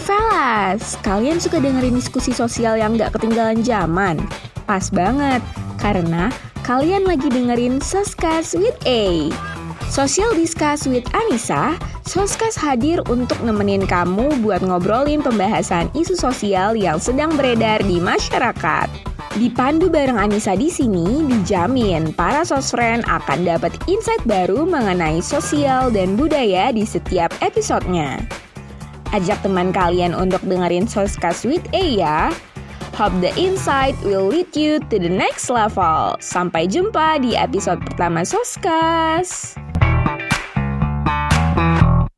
Soskas, kalian suka dengerin diskusi sosial yang gak ketinggalan zaman? Pas banget, karena kalian lagi dengerin Soskas with A. Social Discuss with Anissa, Soskas hadir untuk nemenin kamu buat ngobrolin pembahasan isu sosial yang sedang beredar di masyarakat. Dipandu bareng Anissa di sini, dijamin para sosfriend akan dapat insight baru mengenai sosial dan budaya di setiap episodenya. Ajak teman kalian untuk dengerin Soskas with A ya. Hope the insight will lead you to the next level. Sampai jumpa di episode pertama Soskas.